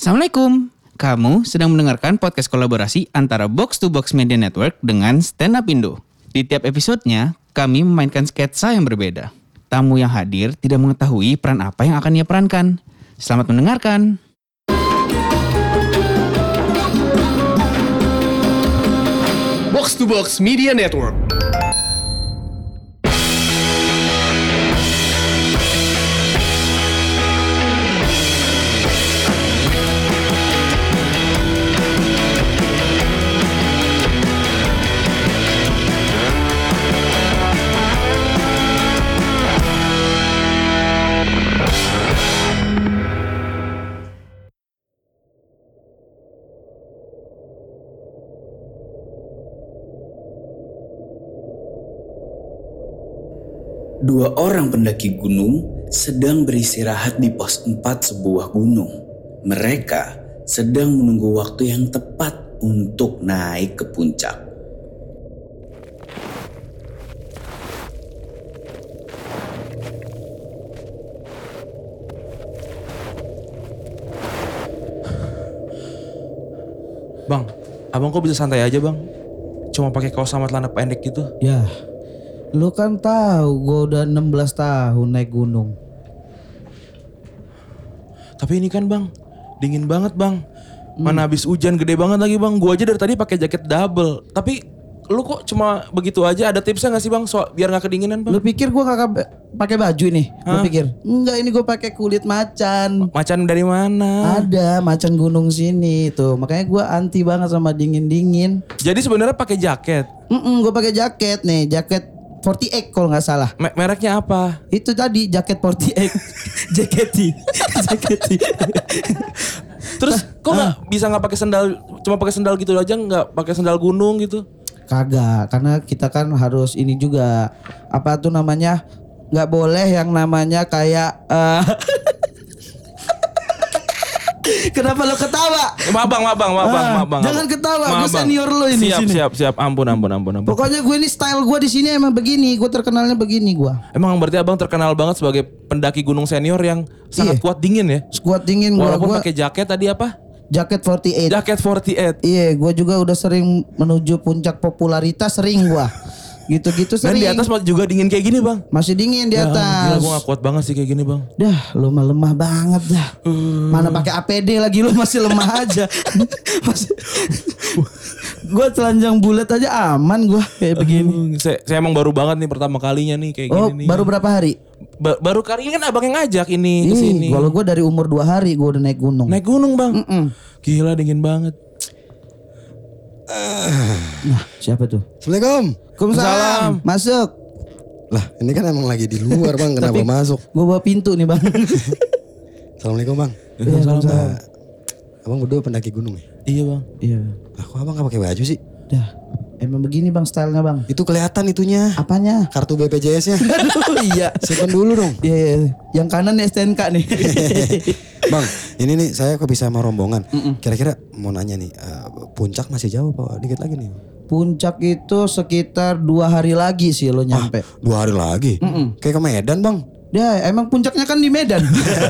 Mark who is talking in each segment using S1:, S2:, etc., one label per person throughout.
S1: Assalamualaikum. Kamu sedang mendengarkan podcast kolaborasi antara Box to Box Media Network dengan Stand Up Indo. Di tiap episodenya, kami memainkan sketsa yang berbeda. Tamu yang hadir tidak mengetahui peran apa yang akan ia perankan. Selamat mendengarkan.
S2: Box to Box Media Network.
S3: Dua orang pendaki gunung sedang beristirahat di pos 4 sebuah gunung. Mereka sedang menunggu waktu yang tepat untuk naik ke puncak.
S4: Bang, abang kok bisa santai aja bang? Cuma pakai kaos sama celana pendek gitu.
S5: Ya, lu kan tahu gue udah 16 tahun naik gunung.
S4: Tapi ini kan bang, dingin banget bang. Mana habis hujan gede banget lagi bang. Gua aja dari tadi pakai jaket double. Tapi lu kok cuma begitu aja? Ada tipsnya nggak sih bang? So, biar nggak kedinginan bang?
S5: Lu pikir gue kakak pakai baju? Lu
S4: Hah?
S5: pikir? Enggak, ini gue pakai kulit macan.
S4: Macan dari mana?
S5: Ada macan gunung sini tuh. Makanya gue anti banget sama dingin-dingin.
S4: Jadi sebenarnya pakai jaket.
S5: Mm gue pakai jaket nih, jaket 48 kalau nggak salah.
S4: Me- mereknya apa?
S5: Itu tadi jaket 48. Jaketi. Jaketi.
S4: Terus kok nggak bisa nggak pakai sendal? Cuma pakai sendal gitu aja nggak pakai sendal gunung gitu?
S5: Kagak, karena kita kan harus ini juga apa tuh namanya nggak boleh yang namanya kayak eh, Kenapa lo ketawa?
S4: Mabang, mabang, mabang,
S5: Ah,
S4: mabang.
S5: jangan ketawa, gua
S4: Mabang.
S5: senior lo ini
S4: Siap,
S5: sini.
S4: siap, siap. Ampun, ampun, ampun, ampun.
S5: Pokoknya gue ini style gue di sini emang begini, gue terkenalnya begini gue.
S4: Emang berarti abang terkenal banget sebagai pendaki gunung senior yang sangat
S5: Iya.
S4: kuat dingin ya?
S5: Squat dingin gue,
S4: Walaupun
S5: gue
S4: pakai jaket tadi apa?
S5: jaket 48.
S4: Jaket 48.
S5: Iya, gue juga udah sering menuju puncak popularitas sering gue. Gitu-gitu
S4: Dan
S5: sering.
S4: di atas juga dingin kayak gini bang.
S5: masih dingin di
S4: Ya, Gila
S5: atas.
S4: gue gak kuat banget sih kayak gini bang.
S5: Dah, lu mah lemah banget dah.
S4: Uh.
S5: Mana pakai APD lagi lu masih lemah aja. masih gua telanjang bulat aja aman gua kayak begini.
S4: Uh, saya, saya emang baru banget nih pertama kalinya nih kayak
S5: Oh,
S4: gini nih.
S5: baru berapa hari?
S4: Ba- baru kali ini kan abang yang ngajak ini ke
S5: Ih,
S4: sini.
S5: kalau gua dari umur dua hari gua udah naik gunung.
S4: Naik gunung bang.
S5: Mm-mm.
S4: Gila dingin banget.
S5: Nah, siapa tuh?
S6: Assalamualaikum.
S5: Waalaikumsalam. Masuk.
S6: Lah, ini kan emang lagi di luar, Bang. Kenapa masuk?
S5: Gua bawa pintu nih, Bang.
S6: Assalamualaikum, Bang.
S4: Waalaikumsalam, Bang.
S6: Nah, abang berdua pendaki gunung ya?
S4: Iya bang.
S5: Iya.
S6: Lah, kok abang gak pakai baju sih?
S5: Dah. Emang begini, Bang, stylenya, Bang.
S6: Itu kelihatan itunya.
S5: Apanya?
S6: Kartu BPJS-nya.
S5: Iya.
S6: Simpen dulu dong.
S5: Iya, iya. yang kanan STNK nih.
S6: Bang, ini nih saya kok bisa sama rombongan. Kira-kira mau nanya nih, eh, puncak masih jauh apa dikit lagi nih?
S5: Puncak itu sekitar dua hari lagi sih lo nyampe.
S6: Dua hari lagi? Kayak ke Medan, Bang.
S5: Ya emang puncaknya kan di Medan.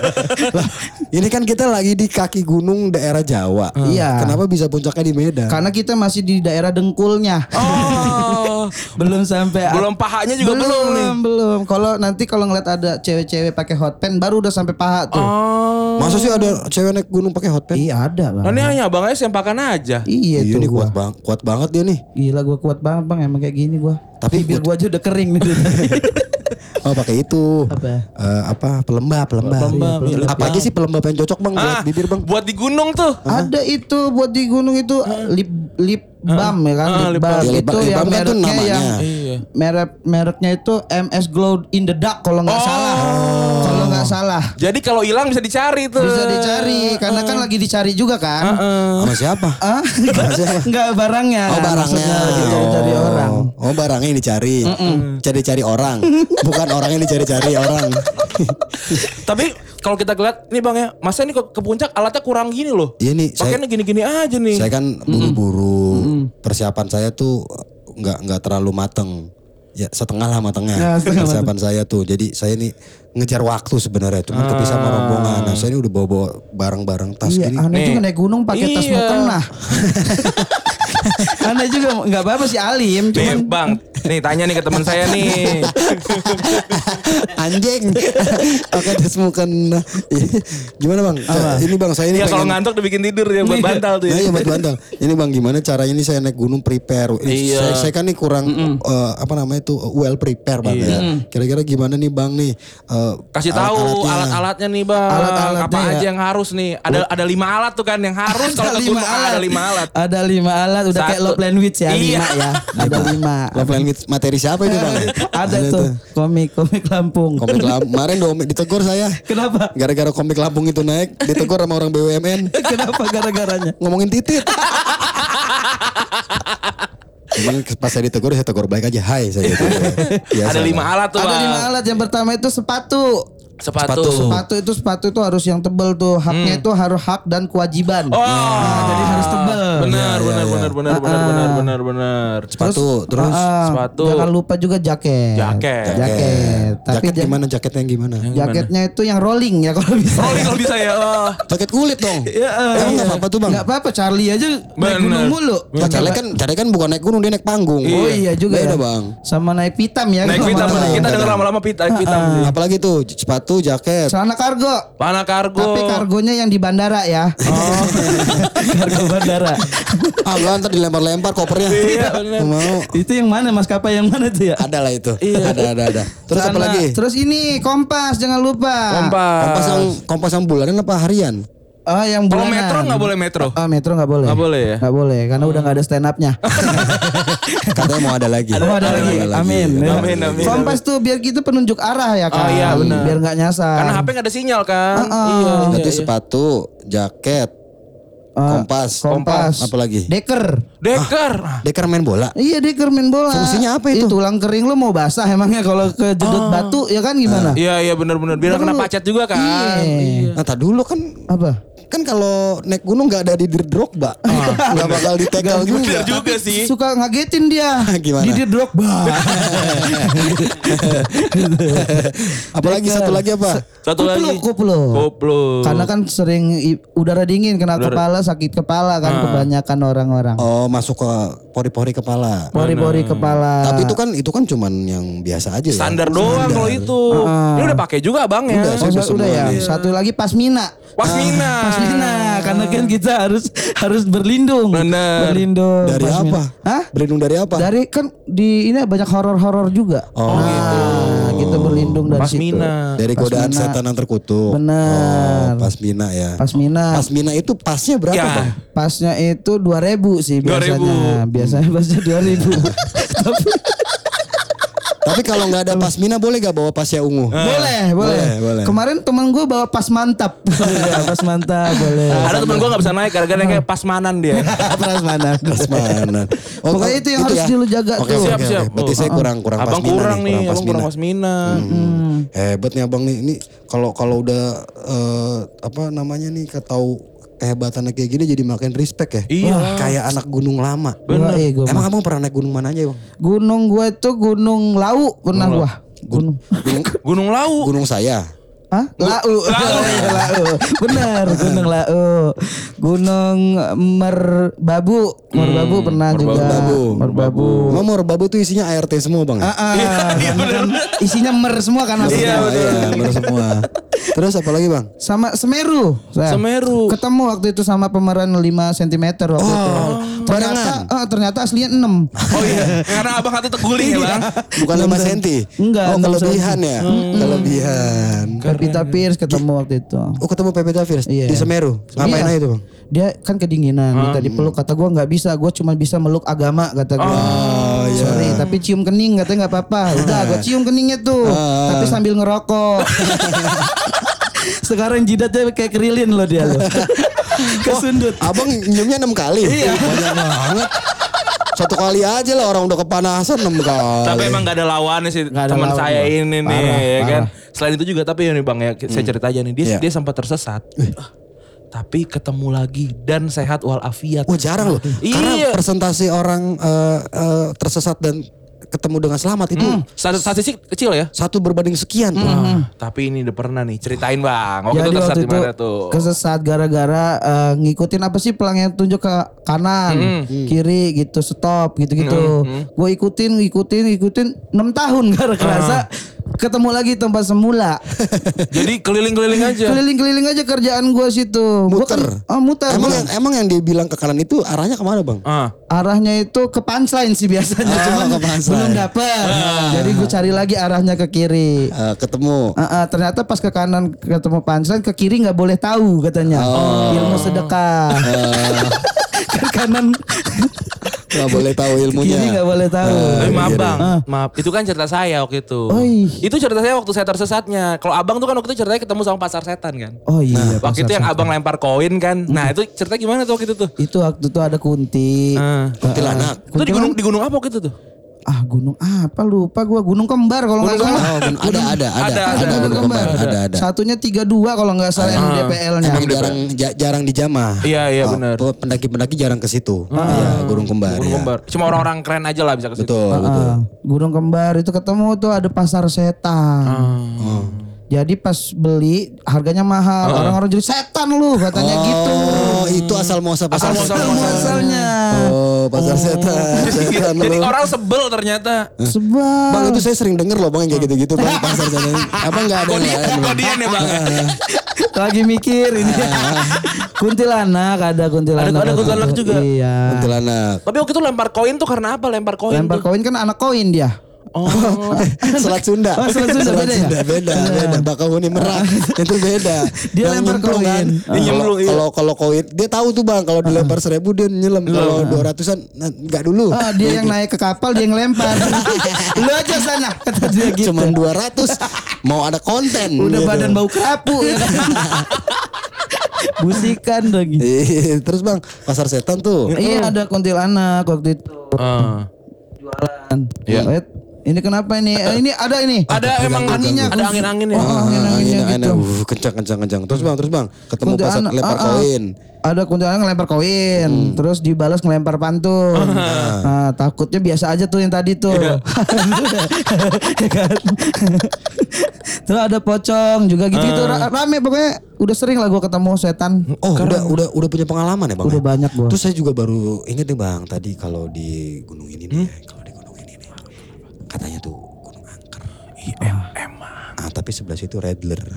S6: lah, ini kan kita lagi di kaki gunung daerah Jawa.
S5: Iya.
S6: Kenapa bisa puncaknya di Medan?
S5: Karena kita masih di daerah dengkulnya.
S4: Oh.
S5: belum sampai
S4: belum pahanya juga belum, nih.
S5: belum belum. Kalau nanti kalau ngeliat ada cewek-cewek pakai hot pen baru udah sampai paha tuh.
S4: Oh.
S6: Masa sih ada cewek naik gunung pakai hot pants?
S5: Iya ada bang.
S4: Nah ini hanya abang aja sempakan aja.
S5: Iya,
S6: Iya
S5: tuh
S6: nih
S5: gua.
S6: kuat bang, kuat banget dia nih.
S5: Gila gua kuat banget bang emang kayak gini gua.
S6: Tapi
S5: bibir
S6: gua-
S5: gua aja udah kering nih.
S6: Oh pakai itu.
S5: Apa?
S6: Eh, apa pelembab, pelembab.
S4: Pelembab, iya,
S6: Apa aja sih pelembab yang cocok bang buat
S4: Ah,
S6: bibir bang?
S4: Buat di gunung tuh.
S5: ada itu buat di gunung itu lip lip balm ya kan
S4: Ah,
S5: lip
S4: lip
S5: balm.
S6: Ya, lip
S5: itu
S6: balm- lip
S5: yang
S6: balm kan tuh
S5: mereknya
S6: namanya.
S5: yang
S4: Iya.
S5: merek mereknya itu MS Glow in the Dark kalau nggak
S4: Oh.
S5: salah kalau nggak salah
S4: Jadi kalau hilang bisa dicari tuh.
S5: bisa dicari karena kan lagi dicari juga kan
S6: Sama siapa?
S5: ah nggak barangnya
S6: Oh barangnya.
S5: maksudnya lagi cari-cari
S6: Oh.
S5: orang
S6: Oh barangnya yang dicari. Cari-cari orang. Bukan orang yang dicari-cari orang.
S4: Tapi kalau kita lihat nih bang ya, masa ini ke, puncak alatnya kurang gini loh.
S6: Iya nih, saya-
S4: Pakainya gini-gini aja nih.
S6: saya kan buru-buru. Persiapan saya tuh nggak nggak terlalu mateng. Ya setengah lah matengnya
S5: Ya, setengah
S6: persiapan saya tuh. Jadi saya nih ngejar waktu sebenarnya, cuman kepisah sama rombongan. Nah, saya ini udah bawa-bawa barang-barang tas
S5: Iya,
S6: gini.
S5: aneh
S4: Nih.
S5: juga naik gunung pakai tas
S4: Iya.
S5: mukena. aneh juga nggak apa-apa sih alim,
S4: Nih
S5: cuman
S4: bang, nih tanya nih ke teman saya nih.
S6: Anjing. Oke, tas mukena. Gimana bang? Ini bang, saya ini
S4: Ya kalau
S6: pengen-
S4: ngantuk dibikin tidur ya buat bantal tuh.
S6: Nah,
S4: ya.
S6: iya buat bantal. Ini bang gimana caranya ini saya naik gunung prepare. Ini
S4: Iya.
S6: Saya, saya kan nih kurang eh, apa namanya itu well prepare bang. ya. Kira-kira gimana nih bang nih? eh,
S4: Kasih tahu
S6: alat-alatnya?
S4: alat-alatnya nih bang.
S5: Alat-alatnya
S4: Apa
S5: ya.
S4: aja yang harus nih? Ada ada lima alat tuh kan yang harus kalau ke gunung ada lima alat.
S5: Ada lima alat, udah kayak
S4: Satu.
S5: Love Language ya,
S4: Iya.
S5: lima ya. Ada lima.
S6: Love language materi siapa itu bang?
S5: Ada tuh komik komik Lampung.
S6: Komik Lampung. Kemarin dong ditegur saya.
S5: Kenapa?
S6: Gara-gara komik Lampung itu naik, ditegur sama orang BUMN.
S5: Kenapa gara-garanya?
S6: Ngomongin titit. Cuman pas saya ditegur, saya tegur baik aja. Hai saya gitu. Biasa,
S4: Ada lima alat tuh
S5: Ada lima alat. Yang pertama itu sepatu.
S4: Sepatu.
S5: Sepatu itu sepatu itu harus yang tebel tuh. Haknya itu harus hak dan kewajiban.
S4: Hmm. Oh,
S5: Nah, jadi harus tebel.
S4: benar, benar, benar, benar, benar, benar, benar, benar.
S6: Sepatu, terus
S5: Ah,
S4: sepatu.
S5: Jangan lupa juga jaket.
S4: Jaket.
S5: Jaket. Tapi
S6: jaket
S5: ja-
S6: gimana? Jaketnya yang gimana?
S5: jaketnya itu yang rolling ya kalau bisa.
S4: Rolling kalau bisa ya. Oh.
S6: Jaket kulit dong. Emang nggak apa-apa tuh bang?
S5: Enggak apa-apa Charlie aja naik
S4: Bener.
S5: gunung mulu.
S6: Nah, Charlie kan, Charlie kan bukan naik gunung, dia naik panggung.
S5: Oh iya juga
S6: Beda
S5: ya.
S6: bang.
S5: Sama naik pitam ya.
S4: Naik pitam, kita denger lama-lama pita, naik pitam.
S6: Apalagi tuh sepatu, jaket.
S5: Celana kargo.
S4: Panah kargo.
S5: Tapi kargonya yang di bandara ya. Oh. kargo bandara.
S6: ah enggak ntar dilempar-lempar kopernya.
S4: Iya, bener.
S6: Mau.
S5: itu yang mana maskapai yang mana tuh ya?
S6: Ada lah itu. Ada, ada, ada. Terus apa
S5: Celana.
S6: lagi?
S5: Terus ini kompas jangan lupa.
S4: Kompas.
S6: Kompas yang kompas yang bulanan apa harian?
S5: Oh yang
S4: Kalau
S5: bulanan.
S4: metro nggak boleh metro.
S5: Ah metro nggak boleh.
S4: Nggak boleh ya?
S5: Nggak boleh karena udah nggak ada stand upnya.
S6: Katanya mau ada lagi.
S5: Oh ada lagi. Amin.
S4: Amin, amin,
S5: Kompas tuh biar gitu penunjuk arah ya kan.
S4: Oh, iya, benar.
S5: Biar nggak nyasar.
S4: Karena HP nggak ada sinyal kan.
S5: Ah,
S4: Iya.
S6: Berarti
S4: iya.
S6: sepatu, jaket,
S5: Ah,
S6: kompas,
S5: kompas.
S6: apa lagi?
S5: Deker.
S4: Deker.
S6: Deker main bola.
S5: Iya deker main bola.
S6: Fungsinya apa itu?
S5: Ih, tulang kering lu mau basah emangnya kalau kejedot batu ya kan gimana?
S4: Iya iya benar-benar biar kena pacet juga kan.
S5: Iya.
S6: Nah, tak dulu kan
S5: Apa?
S6: Kan kalau naik gunung nggak ada di Drogba, nggak bakal ditegal juga.
S4: Juga sih.
S5: Suka ngagetin dia.
S6: Gimana?
S5: Di Drogba.
S6: Apalagi satu lagi apa?
S4: Satu
S5: Kuplu,
S4: lagi.
S5: kuplu.
S4: Koplo.
S5: Karena kan sering udara dingin kena kepala sakit kepala kan kebanyakan orang-orang.
S6: Oh, masuk ke pori-pori kepala.
S5: Pori-pori kepala.
S6: Tapi itu kan itu kan cuman yang biasa aja ya.
S4: standar doang kalau itu. Ini udah pakai juga bang ya.
S6: Udah,
S5: Oh, udah, ya. Satu lagi pasmina.
S4: Pasmina.
S5: Pasmina karena kan kita harus harus berlindung.
S4: Bener.
S5: Berlindung.
S6: Dari
S5: pasmina.
S6: apa?
S5: Hah?
S6: Berlindung dari apa?
S5: Dari kan di ini banyak horor-horor juga. Oh, gitu. Kita berlindung dari situ.
S4: Pasmina.
S6: Dari godaan
S5: Pasmina.
S6: setan yang terkutuk.
S5: Benar.
S6: Oh, pasmina ya.
S5: Pasmina.
S6: Pasmina itu pasnya berapa,
S4: Ya.
S6: Bang?
S5: Pasnya itu 2000 sih
S4: 2000.
S5: biasanya. Biasanya pasnya 2000. Tapi
S6: Tapi kalau nggak ada pasmina boleh gak bawa pasnya ungu?
S5: boleh, boleh,
S6: Boleh, boleh.
S5: Kemarin teman gue bawa pas mantap. ya, pas mantap boleh.
S4: Ada temen gue gak bisa naik gara-gara kayak pasmanan dia.
S5: pas mana?
S6: Pasmanan.
S5: Pokoknya itu yang harus lu jaga
S6: Oke,
S5: tuh.
S6: oke,
S4: Siap, siap.
S6: Berarti
S4: Oh,
S6: saya
S4: uh-uh.
S6: kurang kurang
S4: Abang
S6: pasmina
S4: kurang nih, abang
S6: pasmina.
S4: kurang pasmina.
S6: Hmm. Hebat nih abang nih. Ini kalau kalau udah eh, apa namanya nih tahu kehebatannya kayak gini jadi makin respect ya.
S4: Iya.
S6: Wah, Kayak anak gunung lama.
S5: Bener. Iya, gua
S6: Emang abang pernah naik gunung mana aja bang?
S5: Gunung gue itu Gunung Lau pernah gua. Gunung.
S6: Gunung,
S4: Gunung Lau.
S6: gunung saya.
S5: Hah? Lau. Iya, Lau. Benar, Gunung Lau. Gunung Merbabu. Merbabu pernah juga.
S6: Merbabu.
S5: Merbabu.
S6: Emang Merbabu tuh isinya ART semua bang?
S5: Ah, ah, karena kan isinya mer semua kan maksudnya.
S6: Iya, iya, bener semua. Terus apa lagi bang?
S5: Sama Semeru. saya.
S4: Semeru.
S5: Ketemu waktu itu sama pemeran 5 cm waktu itu. Ternyata eh, ternyata aslinya 6.
S4: Oh iya. Karena abang kata teguling ya bang.
S6: Bukan 5 senti?
S5: Enggak,
S6: Oh kelebihan ya? Kelebihan.
S5: Pevita Pierce ketemu waktu itu.
S6: Oh ketemu Pevita Fierce
S5: Iya.
S6: di Semeru. Ngapain
S5: Iya.
S6: aja itu bang?
S5: Dia kan kedinginan, minta dipeluk. Kata gua nggak bisa, gua cuma bisa meluk agama kata gua. Sorry, tapi cium kening katanya nggak apa-apa. Udah, gua cium keningnya tuh, tapi sambil ngerokok. Sekarang jidatnya kayak kerilin loh dia loh. Kesundut.
S6: Abang nyiumnya 6 kali? Iya. Banyak banget. Satu kali aja lah orang udah kepanasan 6 kali.
S4: Tapi emang gak ada lawannya sih
S5: ada
S4: teman
S5: lawan,
S4: saya
S5: Bang.
S4: ini nih
S5: Parah,
S4: ya kan.
S5: parah.
S4: Selain itu juga tapi ini bang ya saya cerita aja nih dia
S6: Iya.
S4: dia sempat tersesat. Tapi ketemu lagi dan sehat walafiat.
S6: Wah jarang loh.
S4: Iya.
S6: Karena presentasi orang eh, eh, tersesat dan ketemu dengan selamat itu
S4: Stat- Statistik kecil ya.
S6: satu berbanding sekian tuh.
S4: Ah, tapi ini udah pernah nih ceritain bang. Waktu itu
S5: Jadi
S4: tersesat
S5: waktu
S4: di
S5: itu
S4: mana tuh?
S5: kesesat gara-gara eh, ngikutin apa sih pelang yang tunjuk ke kanan, kiri gitu, stop gitu-gitu. Gue ikutin, ngikutin, ngikutin 6 tahun gara kerasa ketemu lagi tempat semula.
S4: Jadi keliling-keliling aja.
S5: Keliling-keliling aja kerjaan gue situ. Gua
S6: Muter.
S5: Kan, oh, muter.
S6: Emang
S5: Gua-
S6: yang emang yang dia bilang ke kanan itu arahnya ke mana bang?
S4: Ah.
S5: arahnya itu ke punchline sih biasanya,
S6: Oh,
S5: cuman
S6: ke punchline.
S5: belum dapet. Jadi gue cari lagi arahnya ke kiri.
S6: Eh, ketemu.
S5: Ah, ah, ternyata pas ke kanan ketemu punchline ke kiri nggak boleh tahu katanya ilmu sedekah ke kanan
S6: Gak boleh tahu ilmunya.
S5: kiri nggak boleh tahu
S4: Tapi maaf
S6: iya,
S4: bang, maaf. Itu kan cerita saya waktu itu.
S5: Oh, iya.
S4: Itu cerita saya waktu saya tersesatnya. Kalau abang tuh kan waktu itu ceritanya ketemu sama pasar setan kan.
S5: oh iya
S4: waktu itu yang abang lempar koin kan. Nah itu cerita gimana tuh waktu itu tuh?
S5: itu waktu itu ada kunti
S4: Ah.
S6: Kuntilanak.
S4: Itu di gunung di gunung apa waktu itu tuh?
S5: Ah gunung apa lupa gua gunung kembar kalau nggak salah
S6: Oh, gun- ada, ada, ada,
S4: Ada,
S6: ada,
S4: ada,
S6: gunung kembar, ada, ada.
S5: satunya tiga dua kalau nggak salah yang DPL-nya
S6: Emang jarang ja- jarang dijamah.
S4: Iya, iya,
S6: Oh,
S4: benar.
S6: pe- Pendaki-pendaki jarang ke situ. Iya, Gunung Kembar.
S4: Gunung
S6: ya.
S4: kembar. Cuma orang-orang keren aja lah bisa ke situ.
S6: Betul, betul.
S5: Ah, gunung kembar itu ketemu tuh ada pasar setan
S6: Oh.
S5: jadi pas beli harganya mahal orang-orang jadi setan lu katanya gitu
S6: Oh, itu asal muasal pasar
S4: Asal muasal
S5: muasalnya
S6: Oh, pasar setan. setan
S4: Jadi orang sebel ternyata.
S5: sebab
S6: Bang itu saya sering denger loh bang yang kayak gitu-gitu bang pasar setan. Apa enggak ada yang
S4: Kodian,
S6: lain, Bang?
S4: kodian ya bang.
S5: lagi mikir ini kuntilanak ada kuntilanak
S4: Ada- ada kuntilanak
S5: itu.
S4: juga.
S5: iya
S6: Kuntilanak.
S4: Tapi waktu itu lempar koin tuh karena apa? Lempar koin
S5: lempar
S4: tuh.
S5: koin kan anak koin dia
S4: Oh.
S6: Selat Sunda.
S5: Oh, Selat Sunda beda ya?
S6: Sunda, beda, beda. Bakahuni Merak itu beda.
S5: Dia
S6: Yang
S5: lempar koin.
S6: kan.
S4: Dia
S6: Kalau
S4: nyemplung, iya.
S6: kalau kalau koin dia tahu tuh bang kalau dilempar seribu dia nyelam. Kalau dua ratusan nah, enggak dulu.
S5: Ah, dia yang naik ke kapal dia yang lempar lu aja sana kata dia gitu
S6: Cuman 200 mau ada konten.
S5: udah
S6: gitu.
S5: badan bau kerapu ya kan? busikan lagi
S6: Iya, Terus bang pasar setan tuh.
S5: iya ada kuntilanak waktu itu
S4: Ah.
S5: jualan
S4: Iya.
S5: Eh, ini kenapa ini Eh, ini ada ini
S4: Ada emang
S5: Anginnya,
S4: ada
S5: kus-
S4: angin-angin ya.
S5: Oh, angin-anginnya
S6: Angin-
S5: gitu.
S6: angin- uh, kencang kencang kencang. Terus bang, terus bang, ketemu
S5: Kuntilanak,
S6: lempar
S5: ah, ah.
S6: koin.
S5: Ada kuntilanak ngelempar koin, terus dibalas ngelempar pantun. Nah, takutnya biasa aja tuh yang tadi tuh. Ya kan? terus ada pocong juga gitu-gitu Ra- rame pokoknya udah sering lah gua ketemu setan.
S6: Oh, udah udah udah punya pengalaman ya bang?
S5: Udah
S6: ya?
S5: banyak gua.
S6: Terus saya juga baru inget nih bang, tadi kalau di gunung ini nih, ya, kalau di gunung ini nih, katanya tuh gunung angker. Iya, emang. Ah, tapi sebelah situ Redler.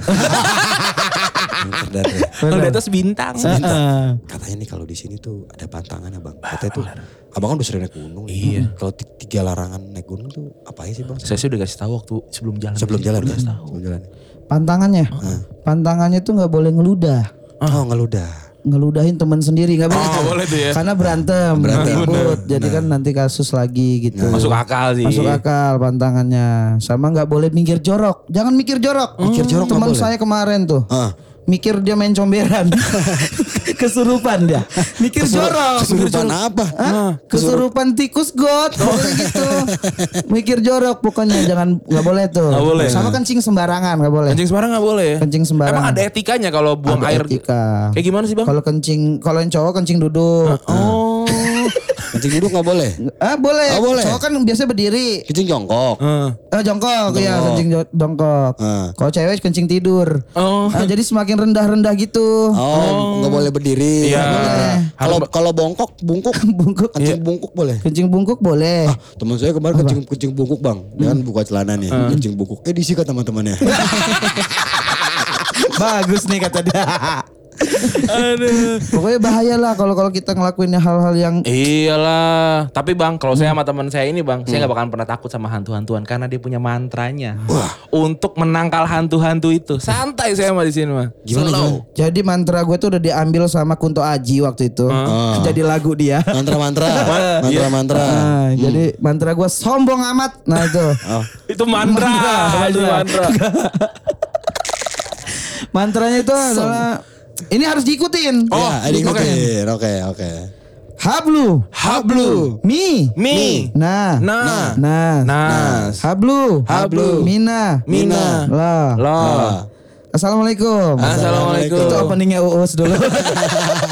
S4: Kalau di atas bintang.
S6: Katanya nih kalau di sini tuh ada pantangan abang. Katanya tuh, abang kan udah sering naik gunung. Iya. Kalau ti- tiga larangan naik gunung tuh apa sih bang?
S4: Saya sih udah kasih tahu waktu sebelum jalan.
S6: Sebelum jalan.
S4: Udah
S6: ya?
S4: kasih tahu.
S6: Sebelum jalan.
S5: Pantangannya. Pantangannya tuh nggak boleh ngeludah.
S6: Oh ngeludah.
S5: Ngeludahin teman sendiri nggak boleh.
S4: Oh, boleh tuh ya.
S5: Karena berantem, ribut. Jadi kan nanti kasus lagi gitu.
S4: Masuk akal sih.
S5: Masuk akal pantangannya. Sama nggak boleh mikir jorok. Jangan mikir jorok. Mikir jorok Teman saya kemarin tuh.
S6: Ah.
S5: Mikir dia main comberan. Kesurupan dia. Mikir jorok.
S6: Kesurupan apa?
S5: Hah? Kesurupan tikus got pokoknya gitu. Mikir jorok pokoknya jangan nggak boleh tuh.
S4: Nggak boleh.
S5: Sama kencing sembarangan nggak boleh.
S4: Kencing sembarang nggak boleh?
S5: Kencing sembarangan.
S4: Emang ada etikanya kalau buang
S5: Ada
S4: air.
S5: etika.
S4: Kayak gimana sih bang?
S5: Kalau kencing, kalau yang cowok kencing duduk.
S4: Oh.
S6: Kencing duduk nggak boleh.
S5: Ah boleh.
S6: Oh, boleh.
S5: Cowok kan biasa berdiri.
S6: Kencing jongkok.
S4: Heeh.
S5: Ah jongkok, ya kencing jo- jongkok.
S6: Ah.
S5: Kalau cewek kencing tidur.
S4: Oh.
S5: Ah, jadi semakin rendah-rendah gitu.
S6: Oh, nggak boleh berdiri.
S4: Iya.
S6: Kalau kalau bongkok, bungkuk,
S5: Bungkuk.
S6: kencing bungkuk boleh.
S5: Kencing bungkuk boleh.
S6: Ah, teman saya kemarin kencing kencing bungkuk bang, dia kan buka celana nih, kencing bungkuk. Eh disikat teman-temannya.
S5: Bagus nih kata dia. Aduh. Pokoknya bahaya lah kalau kalau kita ngelakuin hal-hal yang
S4: Iyalah. Tapi bang, kalau saya sama teman saya ini bang, saya nggak bakalan pernah takut sama hantu-hantuan karena dia punya mantranya. Untuk menangkal hantu-hantu itu. Santai saya mah di sini mah.
S6: Gimana
S4: Slow.
S6: gimana?
S5: jadi mantra gue tuh udah diambil sama Kunto Aji waktu itu. Jadi lagu dia.
S6: Mantra-mantra, mantra-mantra.
S5: Nah, Jadi mantra gue sombong amat. Nah itu.
S4: Itu mantra. Itu mantra.
S5: Mantranya itu adalah ini harus diikutin.
S4: Oh,
S6: ya, diikutin. Oke, oke.
S5: Hablu,
S4: Hablu.
S5: mi,
S4: Mi.
S5: nah,
S4: Nah.
S5: nas,
S4: Nas.
S5: hablu,
S4: Hablu.
S5: mina,
S4: Mina.
S5: lah.
S4: Loh.
S5: Assalamualaikum.
S4: Assalamualaikum.
S5: Itu openingnya Uus dulu.